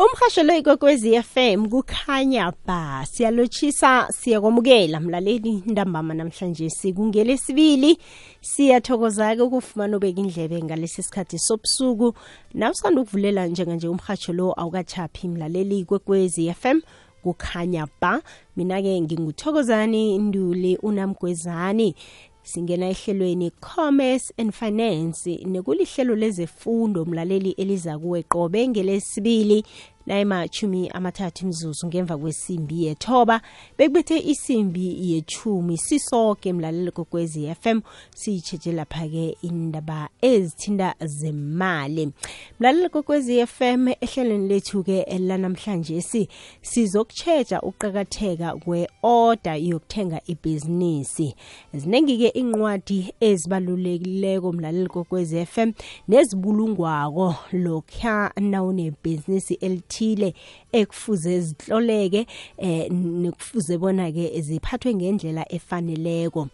umhasho lo ikwekwezi FM kukhanya ba siyalotshisa siyakwamukela mlaleli ntambama namhlanje. Sikungelesibili siyathokoza ke ukufumana ubeka indlebe ngalesi sikhathi sobusuku. Nawusanda ukuvulela njenganje umhasho lo awukachaphi mlaleli kwekwezi FM kukhanya ba. Mina-ke nginguthokozani nduli unamgwezani singena ehlelweni commerce and finance nekulihlelo lezefundo mlaleli eliza kuwe qobe ngelesibili nayimachumi amathathu imzuzu ngemva kwesimbi yethoba. Bekubethe isimbi yechumi sisoke mlalelo kokwezi FM siyitsheje lapha-ke indaba ezithinda zemali. Mlalelo kokwezi FM ehlelweni lethu-ke lanamhlanje si sizokutshetsha ukuqakatheka kwe-order yokuthenga ibhizinisi. Ziningi-ke inqwadi ezibalulekileko mlaleli kokwezi FM nezibulungwako lokha nawunebhizinisi elithile ekufuze zihloleke eh nekufuze bona ke ziphathwe ngendlela efaneleko.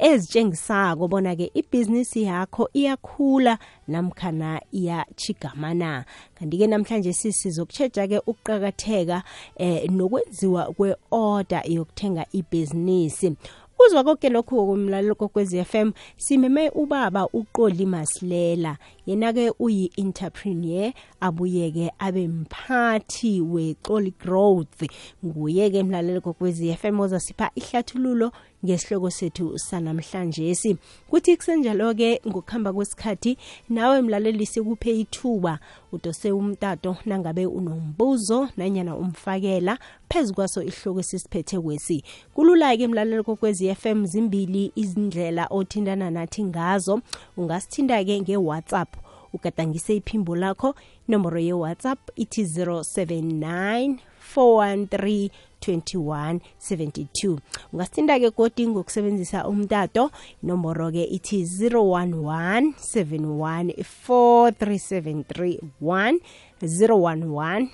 Ezitshengisako bona ke ibhizinisi yakho iyakhula namkhana iyachigamana kanti ke namhlanje sisizokutsheja ke ukuqakatheka eh nokwenziwa kwe-order yokuthenga ibhizinisi. Uzwa konke lokhu kumlalelo kokwezi FM simeme ubaba uqoli masilela. Yena-ke uyi-entrepreneur abuye-ke abe mphathi weqoli growth. Nguye-ke mlalelo kokwezi FM ozasipha ihlathululo ngesihloko sethu sanamhlanje si. Kuthi kusenjalo-ke ngokuhamba kwesikhathi nawe mlaleli sikuphe ithuba udose umtato nangabe unombuzo nanyana umfakela phezu kwaso isihloko esisiphethe kwesi. Kulula-ke mlaleli kokwezi FM zimbili izindlela othintana nathi ngazo. Ungasithinda-ke nge-whatsapp ugadangise iphimbo lakho inomboro ye-whatsapp ithi 079 413 2172 ungasithinda-ke godi ngokusebenzisa umtato inomboro-ke ithi 011 71 4373 011 714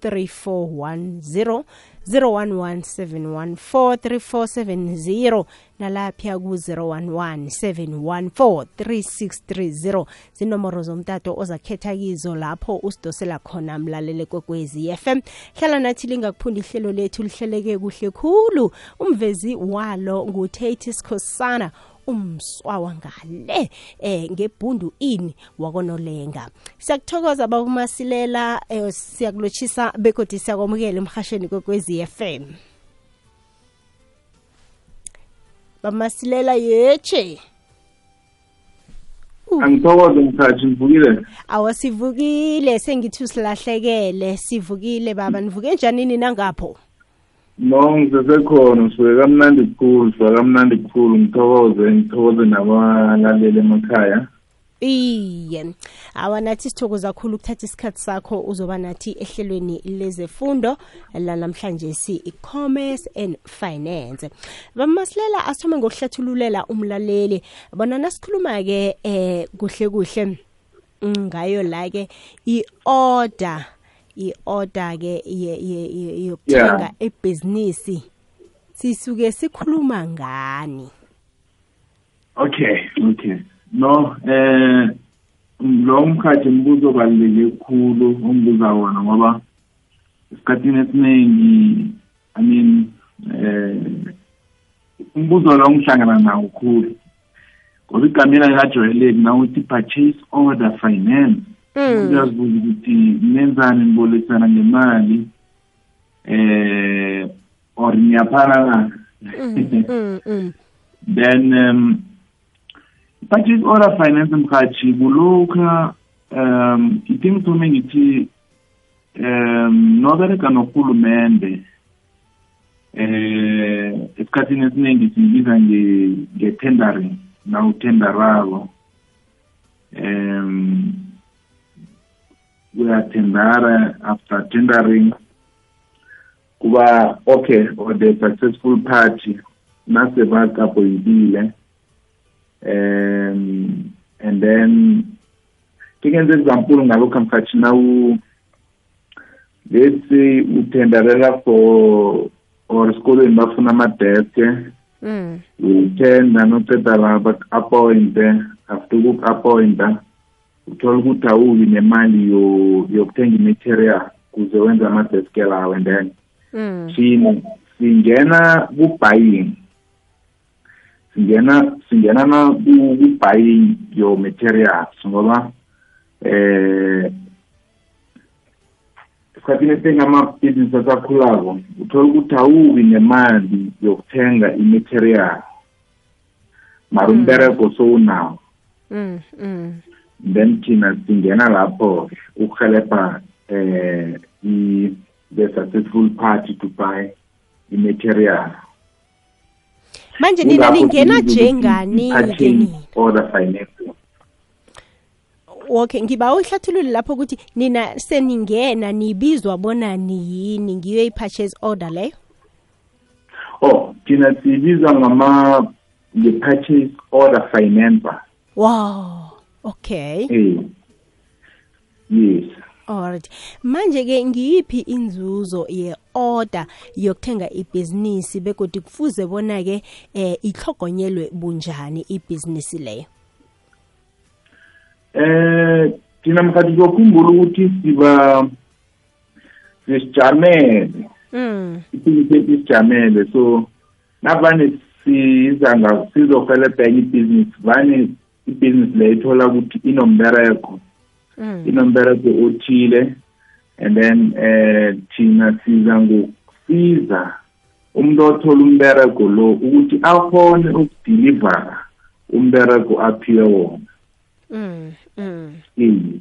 3410 011 nalapha ku-011 zinomoro zomtato ozakhetha kizo lapho usidosela khona mlalele kwekwezi FM hlala nathi lingakuphunda ihlelo lethu lihleleke kuhle khulu. Umvezi walo ngutate sikhosana umswawa ngale eh ngebhundu ini wakonolenga. Siyakuthokoza babumasilela eh, siyakulochisa bekodi siyakwamukela emhasheni kwekwezi FM bamasilela yeche angithokoze mthathi nivukile awasivukile sengithi usilahlekele sivukile baba. Nivuke njanini nangapho no ngisesekhona suke kamnandi kukhulu suke kamnandi kukhulu ngithokoze ngithokoze nabalaleli emakhaya. Iye awa nathi sithokoza kakhulu ukuthatha isikhathi sakho uzoba nathi ehlelweni lezefundo lanamhlanje si-commerce and finance. Bamasilela asithome ngokuhlathululela umlaleli bona nasikhuluma-ke eh kuhle kuhle ngayo la-ke i-order i-order ke yokuthenga ebhizinisi sisuke sikhuluma ngani? Okay okay. No eh lo mkhathi mbuzo obaluleke kakhulu ongibuza wona ngoba esikhathini esiningi i mean eh umbuzo lo ngihlangana nawo kakhulu ngoba igamela likajwayeleki nawuthi purchase order finance. Uyazibuza ukuthi nenzani nibolekisana ngemali eh or niyaphana then um purchase order finance mkhathi kulokha um ithi ngithume ngithi um nobereka norhulumende eh esikhathini esiningi sibiza nge-tendering nawutenderako um uyatendara after tendering. Kuba okay or the successful party nase bakapoyibile um and then ngikenze example ngalokhu mkhathi nawu let's say utenderela for or esikolweni bafuna amadeske mm. utenda noceda la baku-appointe after ukuku-appointa ukuthi awubi nemali yo- yokuthenga imaterial kuze wenze ama-desk lawo and then Mm. singena ku-buying singena singena na ku- ku-buying your materials ngoba eh esikhathini esiningi amabhizinisi asakhulako uthola ukuthi awubi nemali yokuthenga imaterial mara umbereko sowunawo Mm. Mm. Then thina singena lapho ukuhelebha eh i the successful party to buy i-material manje nina ningena nina order financing okay ngiba uhlathulule lapho ukuthi nina seningena nibizwa bona niyini ngiyo i-purchase order leyo oh thina sibizwa ngama nge-purchase order financer wow okay yes. Alright manje-ke ngiyiphi inzuzo ye-order yokuthenga ibhizinisi begodi kufuze bona-ke eh ihlogonyelwe bunjani ibhizinisi leyo? Eh thina mkhathi zokhumbula ukuthi siba sisijamele mm. isijamele so navane siza nga sizohelebha enye ibhizinisi vane ibhizinisi leyo ithola ukuthi inombereko Mm. inombereko othile and then eh thina siza ngokusiza umuntu othola umbereko lo ukuthi akhone ukudelivera umbereko aphiwe wona Mm. Mm. Mm.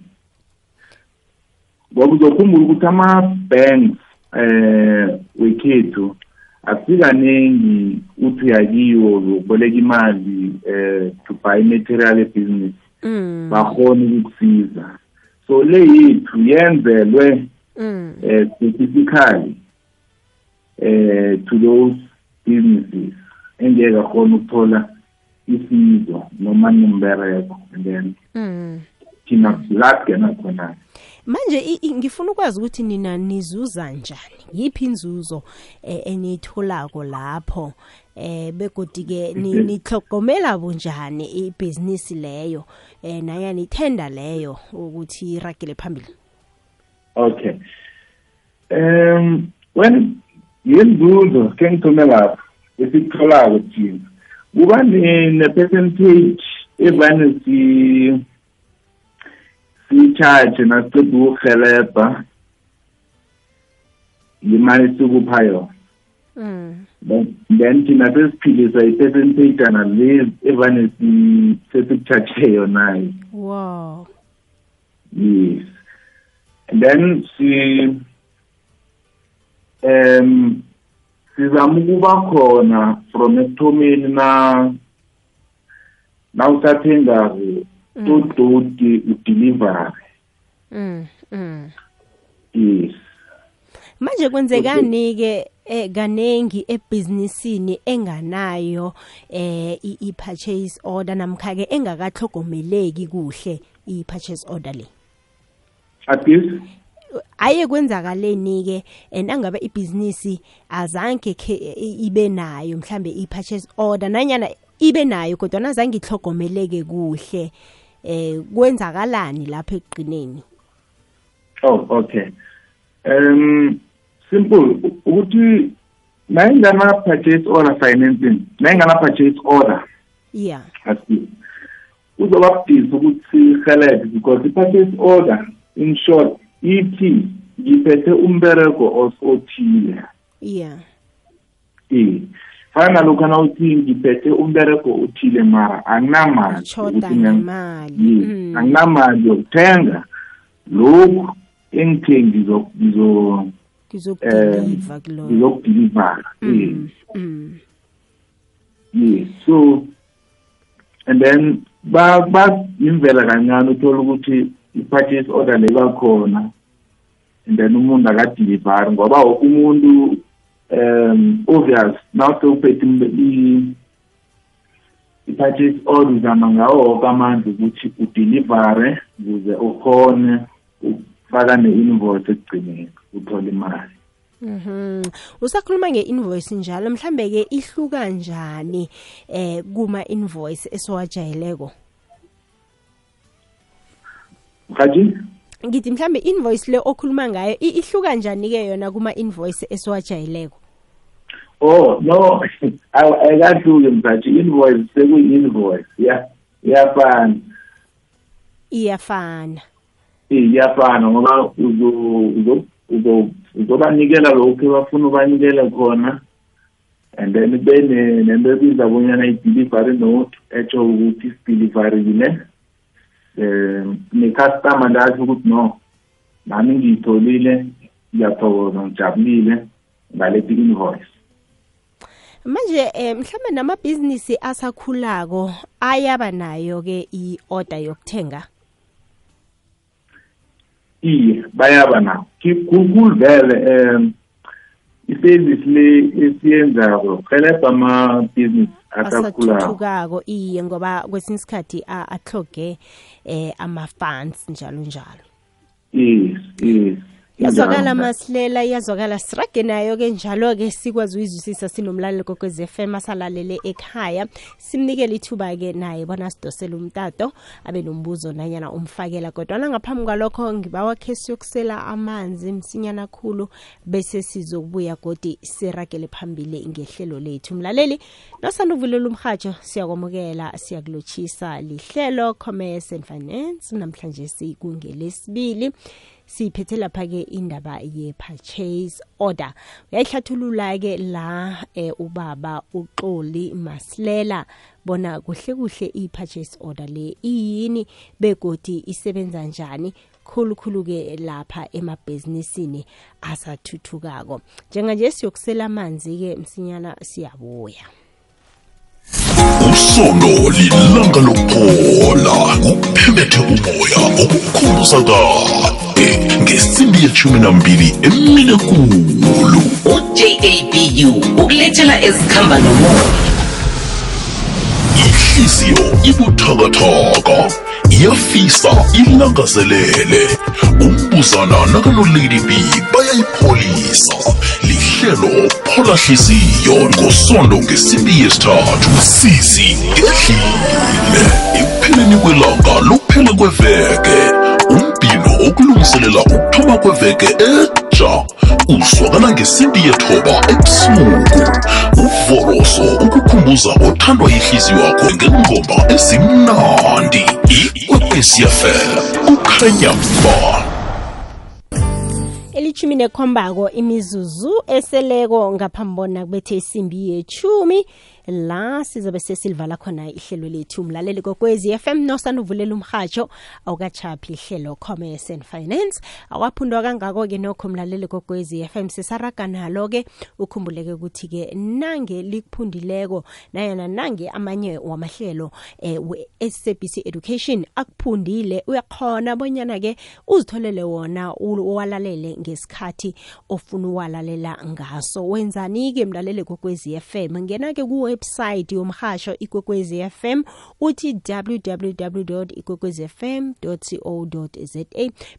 ngoba uzokhumbula ukuthi ama-banks eh wekhethu asikaningi uthi uyakiwo zokuboleka imali eh to buy material ebusiness Mm. bakhona ukukusiza so le yithu yenzelwe Mm. eh specifically eh to those businesses engeke akhona ukuthola isizo noma nimbereko and then Mm. thina la khona manje ngifuna ukwazi ukuthi nina nizuza njani? Yiphi inzuzo eh, eniyitholako lapho? Eh begodi-ke ni- Mhm. nihlogomela bunjani ibhizinisi leyo? Eh nayani ithenda leyo ukuthi iragele phambili? Okay. Um when yenzuzo ke ngithome lapho esikutholako thina kuba ne- ne-percentage evane si siyicharge nasiceda ukuhelebha imali sikupha yona. Mm. then thina sesiphilisa i-percentageana le evane sesikuthathe yonayo wow. Yes. And then si um sizama ukuba khona from ekuthomeni na na usathengako todoti udelivery mm. Mm. yes. Manje kwenzekani-ke eh, kanengi ebhizinisini enganayo eh i- i-purchase order namkha-ke engakahlogomeleki kuhle i-purchase order le? Atis aye kwenzakaleni-ke and angabe ibhizinisi azange ibe nayo mhlambe i-purchase order nanyana ibe nayo kodwa nazange ihlogomeleke kuhle. Eh kwenzakalani lapha ekugqineni oh okay. Um simple ukuthi nayingana purchase order financing nayingana purchase order yeah. Asi kuzoba budisi ukuthi sihelebhe because i-purchase order in short ithi ngiphethe umbereko os- othile. Yeah. Eh fana nalokhu nawuthi ngiphethe umbereko othile mara anginamali choda yokuthi ngiya- ngemali. Yes, Mm. anginamali yokuthenga. Lokhu engithe ngizo- ngizo- ngizokudeliva kulo ngizokudilivara yes. Mm, mm. yes so and then ba ba imvela kancane uthola ukuthi i-purchase order leba khona and then umuntu akadelivari ngoba woke umuntu um obvious nawusewuphethe i- i-purchase order uzama ngawo woke amandla ukuthi udelivare ukuze ukhone ukufaka ne-invoice ekugcineni uthole imali Mhm. Usakhuluma nge-invoice njalo mhlambe ke ihluka njani eh kuma invoice esiwajayeleko? haji ngithi mhlambe invoice le okhuluma ngayo ihluka njani ke yona kuma invoice esiwajayeleko? Oh no ayikahluki mthatha invoice sekuyi-invoice ya iyafana. Iyafana. Iyafana ngoba uzo- uzo- uzo- uzobanikela lokhu bafuna ubanikele khona and then kube ne- nento ebiza bonyana i-delivery note etsho ukuthi sidelivarile um ne-customer ndasho ukuthi no nami ngiyitholile ngiyathokoza ngijabulile ngalethi invoice. Manje eh, mhlambe namabhizinisi asakhulako ayaba nayo ke i-order yokuthenga? Iye bayaba nawo kukhulu vele um iservice le esiyenzako helebha ama-business asakhulayo asathuthukako iye ngoba kwesinye isikhathi a- ahloge eh ama-funds njalo njalo yes yes. Yazwakala masilela iyazwakala sirage nayo ke njalo ke sikwazi uyizwisisa sinomlaleli kokwez m asalalele ekhaya. Simnikele ithuba ke naye bona sidosele umtato abe nombuzo nanyana umfakela. Kodwa ngaphambi kwalokho ngibawakhe siyokusela amanzi msinyana khulu bese sizokubuya godi siragele phambili ngehlelo lethu. Mlaleli nosanda uvulela umhatsho siyakwamukela siyakulotshisa lihlelo commerce and finance namhlanje sikungelesibili siyiphethe lapha-ke indaba ye-purchase order. Uyayihlathulula-ke la eh, ubaba uxoli masilela bona kuhle kuhle i-purchase order le iyini begodi isebenza njani khulukhulu-ke lapha emabhizinisini asathuthukako. Njenganje siyokusela amanzi-ke msinyana siyabuya. Usondo lilanga lokuphola kuphemethe umoya okukhumbuza kade ngesimbi yeshumi nambili emine kulu ujabu ukulethela ezikhamba nomoya. Ihliziyo ibuthakathaka iyafisa ilangazelele umbuzana nakanolady b bayayipholisa. Lihlelo phola hliziyo ngosondo ngesimbi yesithathu sisi edlile ekupheleni kwelanga luphele kweveke umbhino okulungiselela ukuthoma kweveke etsha uzwakala ngesimbi yethoba ebusuku. Uvoroso ukukhumbuza othandwa yihliziyo wakho ngengoma ezimnandi. Ikwekwesiafel kukhanya ba elithumi nekhombako imizuzu eseleko ngaphambona kubethe isimbi yechumi la sizobe sesilivala khona ihlelo lethu. Umlaleli kokwezi FM nosanda uvulela umhatsho awukachaphi ihlelo commerce and finance. Awaphundwa kangako-ke nokho mlaleli kokwezi FM sisaraga nalo-ke. Ukhumbuleke ukuthi-ke nange likuphundileko nayana nange amanye wamahlelo eh, we-sabc education akuphundile uyakhona bonyana-ke uzitholele wona uwalalele ngesikhathi ofuna uwalalela ngaso. Wenzani-ke mlaleli kokwezi FM ngena-ke kuwebsite yomhasho ikwekwezi FM uthi www ikwekwezfm co za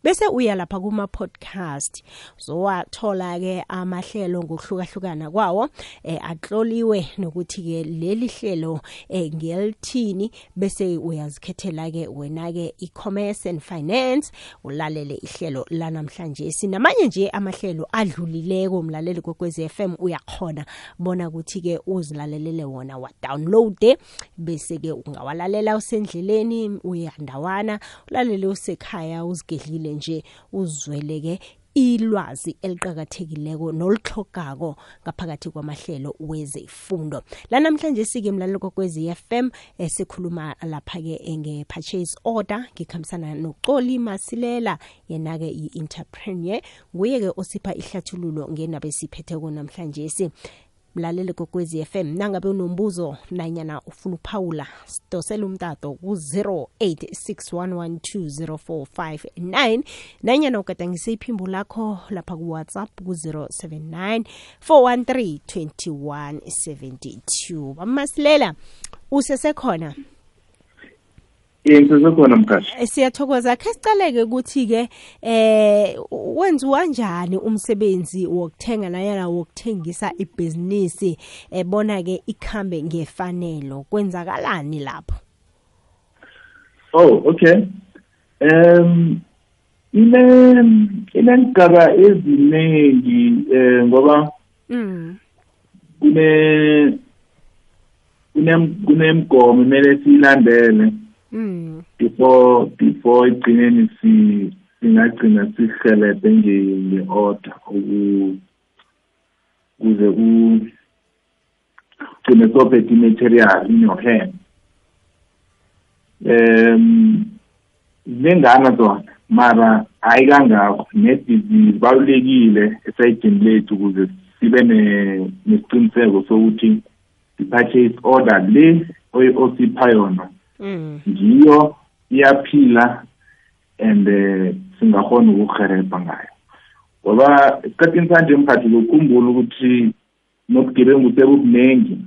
bese uya lapha kuma-podcast. Zowathola-ke amahlelo ngokuhlukahlukana kwawo eh, atloliwe nokuthi-ke leli hlelo eh, ngelithini bese uyazikhethela-ke wena-ke i-commerce and finance ulalele ihlelo lanamhlanje. Sinamanye nje amahlelo adlulileko mlaleli kwekwezi FM uyakhona bona ukuthi-ke uzilalelele wona wadownloade bese-ke ungawalalela usendleleni uyandawana ulalele usekhaya uzigedlile nje uzwele-ke ilwazi eliqakathekileko nolihlogako ngaphakathi kwamahlelo wezefundo. La namhlanje sike mlalelo kokwezi FM esikhuluma lapha-ke nge-purchase order ngikhambisana noxoli masilela yena-ke i-entrepreneur nguye-ke osipha ihlathululo ngendaba esiphetheko namhlanje si mlaleli kokwezi FM nangabe unombuzo nanyana ufuna uphawula sidosela umtato ku-0861120459 nanyana ugadangise iphimbo lakho lapha kuwhatsapp ku-079 413 2172 bamasilela usesekhona ye ngisesekhona mkhashi siyathokoza. Khe sicaleke ukuthi-ke eh wenziwa njani umsebenzi wokuthenga nayana wokuthengisa ibhizinisi ebona-ke ikhambe ngefanelo? Kwenzakalani lapho? Oh okay. Um ine inengaba eziningi eh ngoba mm. kune kunem kunemgomo kumele siyilandele. Mm before before igcineni si singagcina sihelebhe nge-order kuze ku gcine sophethe i-material in your hand. Um zingana zona mara hayi kangakho zibalulekile esayidini lethu ukuze sibe ne- nesiqiniseko sokuthi i-purchase order le osipha yona. Ngiyo iyaphila and eh, singakhona ukuhereba ngayo. Ngoba esikhathini sanje mphathi zokukhumbula ukuthi nobugebengu sebubuningi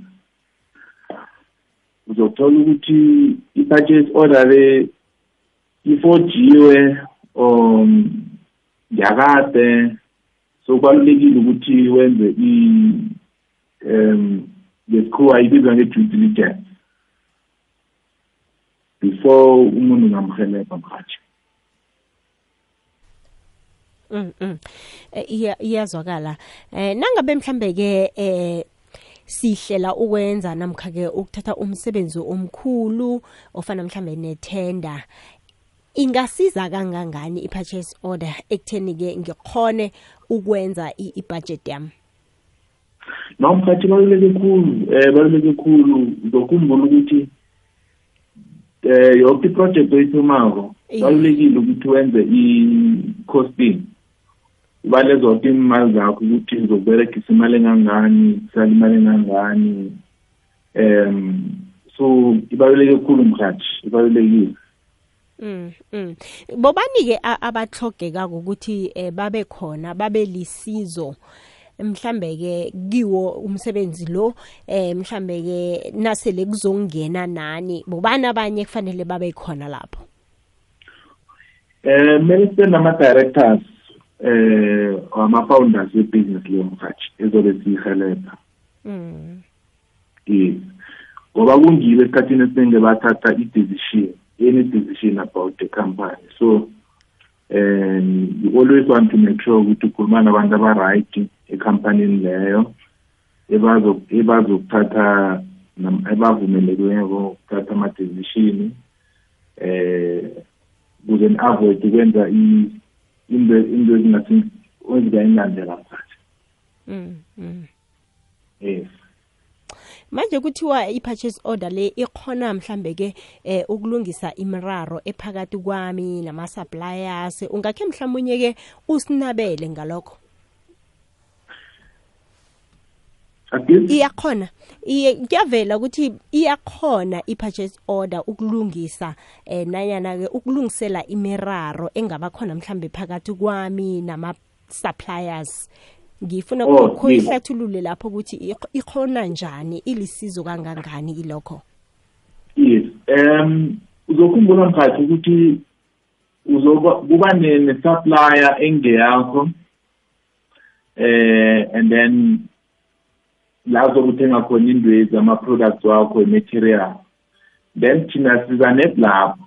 uzothola ukuthi i-purchase order le ifojiwe um yakade. So kubalulekile ukuthi wenze um ngesikhuwa ibizwa nge-due diligence. Before umuntu ungamhelebha mhathi Mm, mm. Eh, iyazwakala. Eh nangabe mhlambe ke eh sihlela ukwenza namkha ke ukuthatha umsebenzi omkhulu ofana mhlambe nethenda ingasiza kangangani i-purchase order ekutheni ke ngikhone ukwenza i-budget yami? Nomkhathi baluleke khulu um baluleke khulu. Uzokhumbula ukuthi um yonke iproject oyithomako Iye. balulekile ukuthi wenze i-costing ubale zonke imali zakho ukuthi uzokuberegisa imali engangani kusala imali engangani um so ibaluleke khulu mkhathi ibalulekile Mm, mm. Bobani ke abatlogeka ukuthi eh, babe khona babe lisizo mhlambe ke kiwo umsebenzi lo eh mhlambe ke nasele kuzongena nani bobani abanye kufanele babe khona lapho? Um kumele sibe nama-directors um ama-founders webhizinisi leyo mkhathi ezobe siyihelebha mm yes. Ngoba kungibo esikhathini esiningi bathatha i-decision any decision about the company. So um you always want to make sure ukuthi ukhuluma nabantu aba-right. Ekhampanini leyo ebazokuthatha ebavumelekiweko ukuthatha ama-decision eh kuze ni-avoid ukwenza into ezingathi ezingayinlandela mkhathi mm mm. yes. Manje kuthiwa i-purchase order le ikhona mhlambe ke eh ukulungisa imiraro ephakathi kwami nama suppliers ungakhe mhlawumnye ke usinabele ngalokho iyakhona. Iye kuyavela ukuthi iyakhona i-purchase order ukulungisa eh nanyana ke ukulungisela imiraro engaba khona mhlambe phakathi kwami nama suppliers ngifuna Oh, ukho yebo. ihlathulule lapho ukuthi ikh- ikhona njani ilisizo kangangani ilokho yes um uzokhumbula mkhathi ukuthi uzoba kuba ne- ne-supplier engeyakho eh and then la uzokuthenga khona indwezi ama-products wakho i-material. Then thina siza neblapho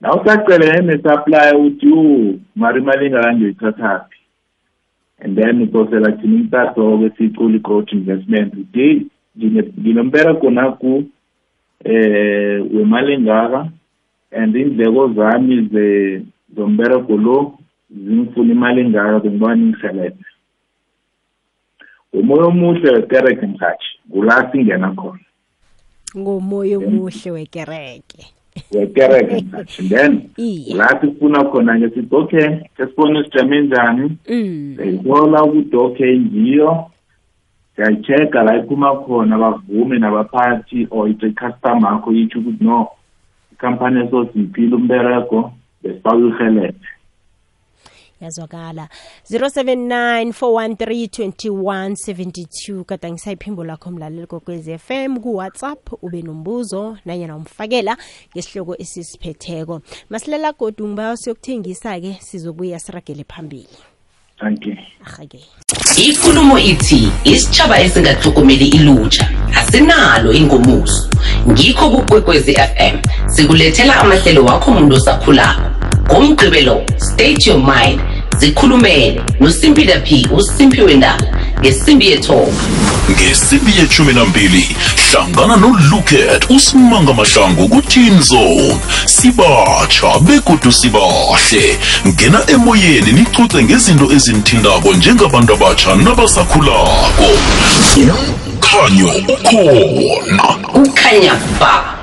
la usacelene ne-supplier uthi yo mari imali engakangiyoyithathaphi and then uzosela thina intaso-ke siyicula i-growth investment. Uthi ngine- nginomberego naku eh wemali engaka. And indleko zami ze zombereko lo zingifuna imali engaka bengiba ningihelebhe umoya omuhle wekereke mkhathi. Kula singena khona. Ngomoya omuhle wekereke. Wekereke mkhathi. Then Iye. la sifuna khona nje sithi okay sesibone sijame njani? Mm. Siyayithola ukuthi okay ngiyo siyayi-check-a la iphuma khona bavume nabaphathi or i-customer akho yitsho ukuthi no ikhampani esosiyiphile umbereko besifake uhelebhe yazwakala. 0794132172 kade ngisayiphimbula lakho mlaleli kokwez FM ku-WhatsApp ube nombuzo nanyana umfakela ngesihloko esisiphetheko. Masilela godu ngiba siyokuthengisa ke sizobuya siragele phambili. Thank you ahake ikulumo ithi isitshaba esingatlhogomeli ilutjha asinalo ingomuso. Ngikho kukwekwezi fm sikulethela amahlelo wakho muntu osakhulako. Ngomgqibelo state your mind. Zikhulumele nosimpila p usimpiwe ndaba ngesimbi yethoba ngesimbi yeshumi nambili hlangana noluket usimanga mahlangu ku-teen zone sibatsha begodu sibahle. Ngena emoyeni nicuce ngezinto ezinithindako njengabantu abatsha nabasakhulako. Umkhanyo ukhona. Kukhanya ba.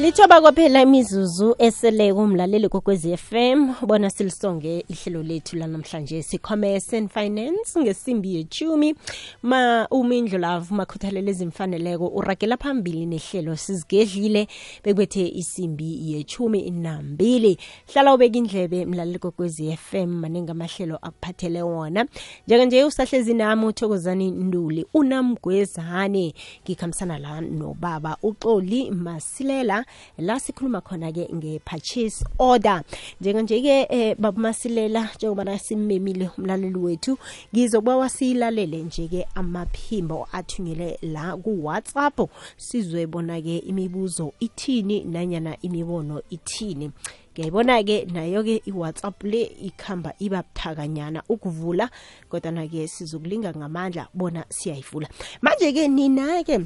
Lithoba kwaphela imizuzu esele kumlaleli kokwezi FM bona silisonge ihlelo lethu lanamhlanje si-commerce and finance ngesimbi yechumi ma umindlo lavu makhuthalele ezimfaneleko uragela phambili nehlelo sizigedlile bekwethe isimbi yechumi nambili. Hlala ubeka indlebe mlaleli kokwezi FM maningi amahlelo akuphathele wona. Njenganje usahlezi nami uthokozani nduli unamgwezane. Ngikhambisana la nobaba uxoli masilela la sikhuluma khona-ke nge-purchase order. Njenganje-ke eh, babumasilela njengoba simmemile umlaleli wethu ngizokuba wasilalele nje-ke amaphimbo athunyele la ku-whatsapp. Sizwe bona-ke imibuzo ithini nanyana imibono ithini. Ngiyayibona-ke nayo-ke i-whatsapp le ikhamba iba buthakanyana ukuvula kodwana-ke sizokulinga ngamandla bona siyayivula. Manje-ke nina-ke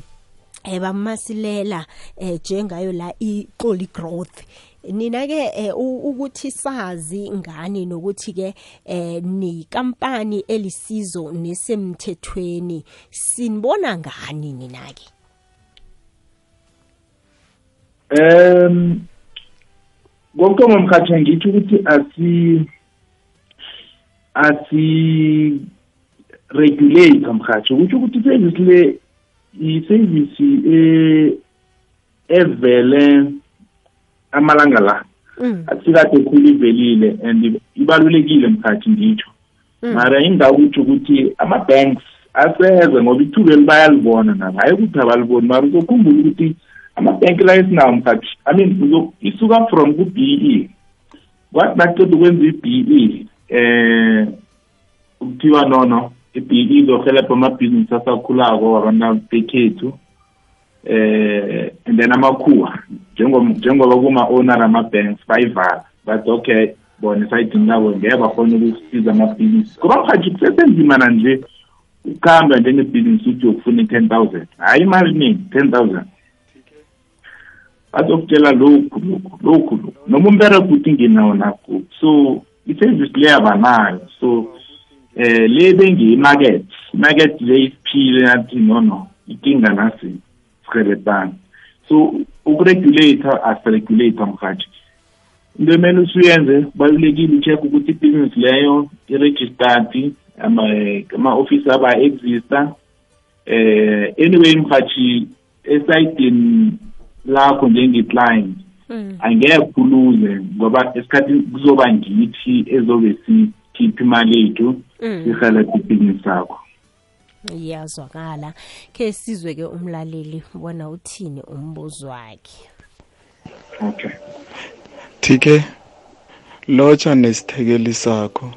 eh bamasilela eh njengayo la iqoli growth. Nina ke eh, ukuthi sazi ngani nokuthi ke eh ni kampani elisizo nesemthethweni sinibona ngani nina ke? Um kokuthoma mkhatsha ngithi ukuthi asi asi regulate mkhatsha ukuthi ukuthi service le i-service eh, evele amalanga la. Mm. asikade khulu ivelile and ibalulekile mkhathi ngitsho. Mara ingakutsho ukuthi ama-banks aseze ngoba ithubeli bayalibona nabo. Hayi ukuthi abaliboni mara uzokhumbula ukuthi ama-bank la esinawo mkhathi i mean uzo- isuka from ku-b e. Kwathi nakuceda ukwenza i-b e eh kuthiwa nono i-b e izohelebha amabhizinisi asakhulako wabantu bekhethu eh and then amakhuwa njengoba kuma-owner ama-banks bayivala bathi okay bona esayidini labo ngeke bakhona ukusiza amabhizinisi. Ngoba mhaji kusesenzima nanje ukuhamba njengebhizinisi uthi yokufuna i-ten thousand. Hayi imali eningi ten thousand. Bazokutshela lokhu lokhu lokhu lokhu. Noma umbereko uthi nginawo nakho so i-service le abanayo so eh le bengiyi-market i-market le isiphile nathi no no inkinga nasi sihelebhana so ukuregulator asiregulator mhathi into emele usuyenze kubalulekile ucheck ukuthi ibhizinisi leyo i-registered ama- ama-ofisi aba-exista. Eh anyway mhathi esayidini lakho njenge-client Mm. angeke khuluze ngoba esikhathini kuzoba ngithi ezobe sikhipha imali yethu? Mm. sihelebhe ibhizinisi sakho. Iyazwakala. Ke sizwe ke umlaleli bona uthini umbuzo wakhe. Okay. TK lotsha nesithekeli sakho.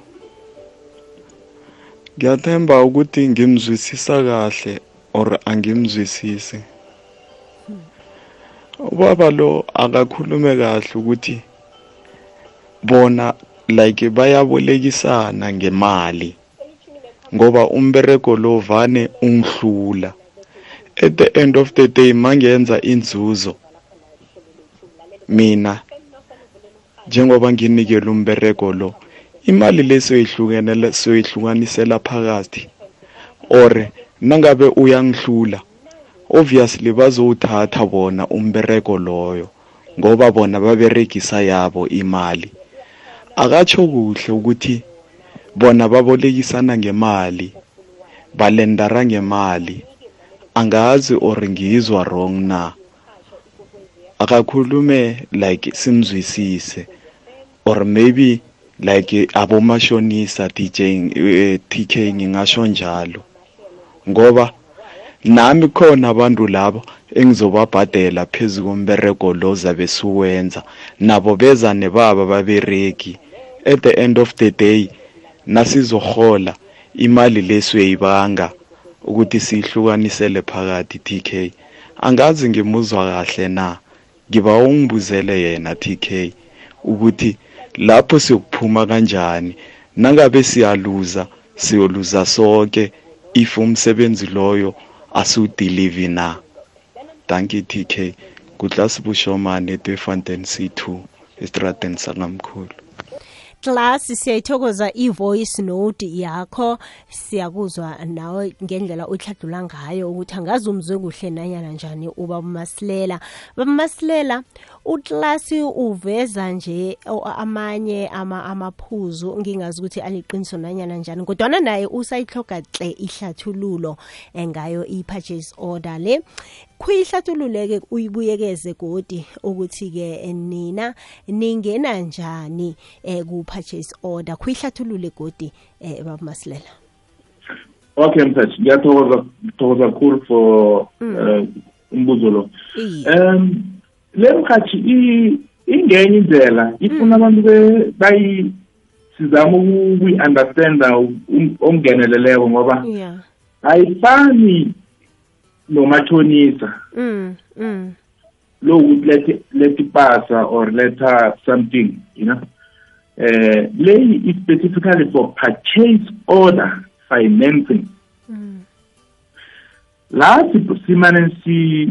Ngiyathemba ukuthi ngimzwisisa kahle or angimzwisisi. Ubaba lo akakhulume kahle ukuthi bona like bayabolekisana ngemali ngoba umbereko lo vane ungihlula at the end of the day mangenza inzuzo. Mina njengoba nginikele umbereko lo imali lesoyihlukene soyihlukanisela phakathi or nangabe uyangihlula obviously bazowuthatha bona umbereko loyo ngoba bona baberegisa yabo imali. Akatsho kuhle ukuthi bona babolekisana ngemali balendara ngemali. Angazi or ngizwa wrong na? Akakhulume like simzwisise or maybe like abomashonisa DJ eh, TK ngingasho njalo. Ngoba nami khona abantu labo engizobabhadela phezu kombereko lo zabe suwenza nabo bezane baba babereki at the end of the day nasizohola imali lesuyayibanga ukuthi siyihlukanisele phakathi TK angazi ngimuzwa kahle na? Ngiba ungibuzele yena TK ukuthi lapho siyokuphuma kanjani nangabe siyaluza siyoluza sonke if umsebenzi loyo asiwudeliver na? Thank you tk kudlasi bushomane etwefontein c2 estradeni sangamkhulu class siyayithokoza i-voice note yakho. Siyakuzwa nawe ngendlela uyihladlula ngayo ukuthi angazi umzwe kuhle nanyana njani uba umasilela bamasilela uklasi uveza nje amanye ama amaphuzu ngingazi ukuthi aliqiniso nanyana njani kodwana naye usayihloga hle ihlathululo eh, ngayo i-purchase order le. Kuyihlathulule-ke uyibuyekeze godi ukuthi-ke nina ningena njani um ku-purchase order? Kuyihlathulule godi um babamasilela okay mthathi ngiyathokoza thokoza kakhulu for eh, umbuzo lo. Um le mkhathi ingenye indlela. Ifuna abantu be- bayi sizama ukuyi-understanda um- okungeneleleko ngoba ayifani nomatshonisa. Mm mm. Lokuthi lethe ipasa or letha something you know? Eh leyi is specifically for purchase order financing. Mm. La si- simane si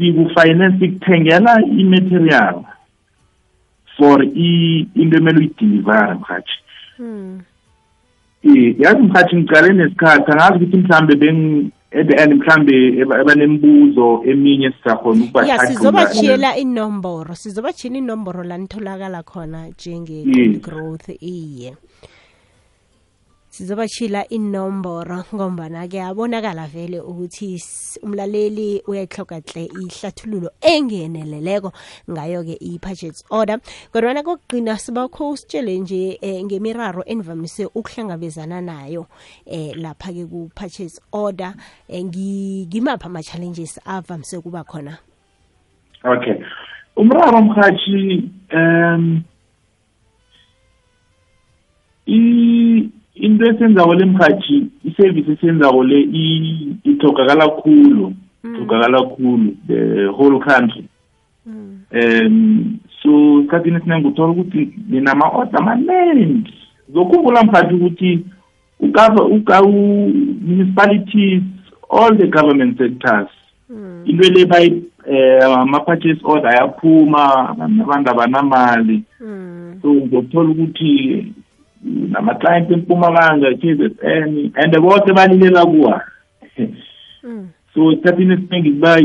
sikufinance sikuthengela i-material for i- into emele uyidilivare mhathi mm Eh, yazi mhathi ngicale nesikhathi angazi ukuthi mhlambe beng at the end mhlambe eba- ebanembuzo eminye sisakhona ya ukubahlathulula. sizobachiyela inomboro sizobachiyela inomboro la nitholakala khona njenge-gold growth iye. Sizobachila inomboro ngombana-ke abonakala vele ukuthi s- umlaleli uyayihloga hle ihlathululo engeneleleko ngayo-ke i-purchase order. Kodwana kokugqina sibakho usitshele nje um ngemiraro enivamise ukuhlangabezana nayo um lapha-ke ku-purchase order um ngimaphi ama-challenges avamise ukuba khona? Okay. Umraro mhathi um i into esenzako le mhathi iservice esenzako le i- itholakala khulu itholakala khulu the whole country. Um so esikhathini esiningi uthola ukuthi ninama-order amaningi zokhumbula mhathi ukuthi u-municipalities all the government sectors into le bayi eh ama-purchase order ayaphuma abantu abanamali. Mm. so ngokuthola ukuthi nama-client empumalanga k_z_n and bote balilela kuwa Mm. so esikhathini esiningi kuba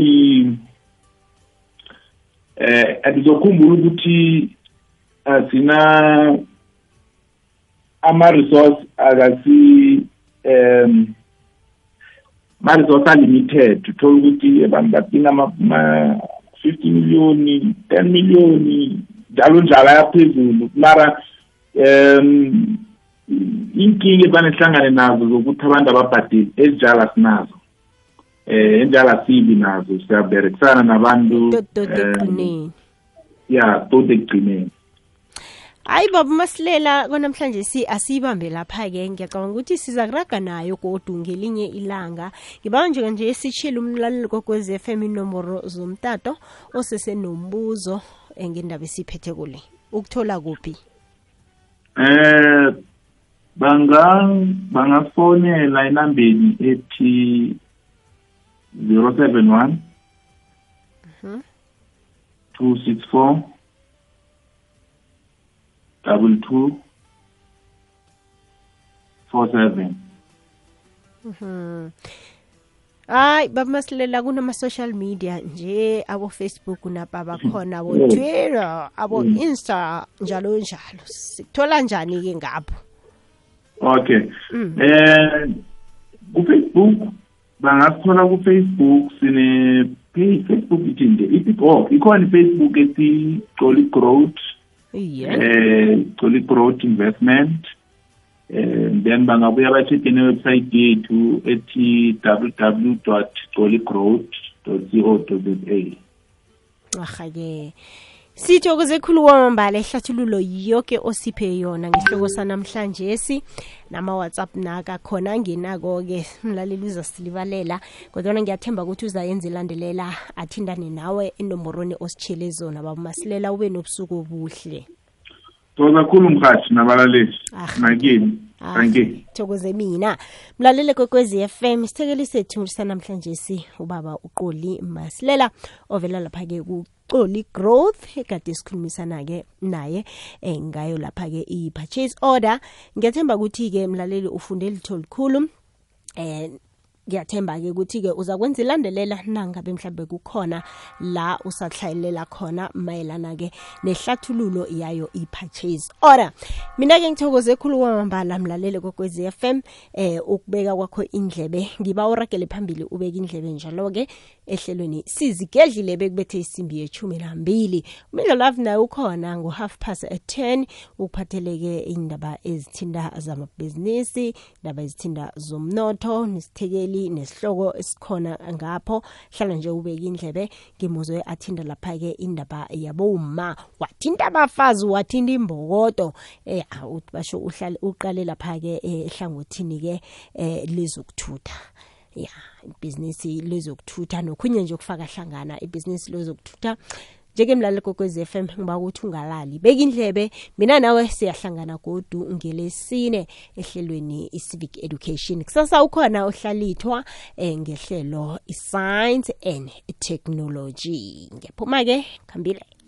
eh andizokhumbula ukuthi asina ama-resource akasi um ma-resource alimited. Uthole ukuthi abantu badinga ama-fifty million ten million njalo njalo ayaphezulu. Mara um inkinga ebanesihlangane nazo zokuthi abantu ababhadeli ezinjalo asinazo eh enjalo asibi nazo siyaberekisana nabantu ya tot ekugcineni. Hayi baba masilela konamhlanje si asiyibambe lapha-ke ngiyacabanga ukuthi siza kuraga nayo godu ngelinye ilanga. Ngibawa nje nje sitshile umlaleli kokwez f m inomboro zomtato osesenombuzo ngendaba esiphethe kule. Ukuthola kuphi? eh banga bangafonela inambeni ethi 071 mhm. 264 double 2 47 mhm. Hayi baba masilela kunama-social media nje abo-facebook napa bakhona abo-twitter abo-insta njalo njalo. Sikuthola njani-ke ngapho okay. Eh ku-facebook bangasithola ku-facebook sine facebook ithi nje ithi oh ikhona i-facebook ethi Jolly growth. Iye. Eh Jolly growth investment. Eh then bangabuya bacheke newebsite yethu ethi www.jollygrowth.co.za arha-ke sithokoze khulu kwamambala ihlathululo yoke osiphe yona ngihloko sanamhlanje si nama-whatsapp naka khona angenako-ke mlaleli uzasilibalela kodwana ngiyathemba ukuthi uzayenza ilandelela athindane nawe enomborweni ositshele zona. Babamasilela ube nobusuku obuhle. Thokoza kakhulu mhathi nabalaleli. Ah. nakini Ah, thank you. Thokoze mina. Mlalele kwekwezi FM isithekeli sethu sanamhlanje si ubaba uqoli masilela ovela lapha-ke kuqoli growth ekade sikhulumisana-ke naye eh, ngayo lapha-ke i-purchase order. Ngiyathemba ukuthi-ke mlaleli ufunde litho likhulu eh ngiyathemba-ke ukuthi-ke uzakwenza ilandelela nangabe mhlawumbe kukhona la usahlayelela khona mayelana-ke nehlathululo yayo i-purchase. Ora mina-ke ngithokoze khulu kwamambala mlalele kokwez f m eh ukubeka kwakho indlebe. Ngiba uragele phambili ubeka indlebe njalo-ke ehlelweni. Sizigedlile bekubethe isimbi yechumi nambili. Umidlalo naye ukhona ngo-half past at 10 ukuphatheleke indaba ezithinda zamabhizinisi indaba ezithinda zomnotho nesithekeli nesihloko esikhona ngapho. Hlala nje ubeka indlebe ngimuzwe athinda lapha-ke indaba yaboma wathinta abafazi wathinta imbokodo. Eh awuthi basho uhlale uqale lapha-ke eh, ehlangothini-ke eh lezokuthutha. Ya ibhizinisi lezokuthutha nokhunye nje okufaka hlangana ibhizinisi lezokuthutha. Njeke mlaleli kokwez f m ngiba ukuthi ungalali. Beka indlebe. Mina nawe siyahlangana godu ngelesine ehlelweni i-civic education. Kusasa ukhona ohlalithwa eh, ngehlelo i-science and technology. Ngiyaphuma-ke khambile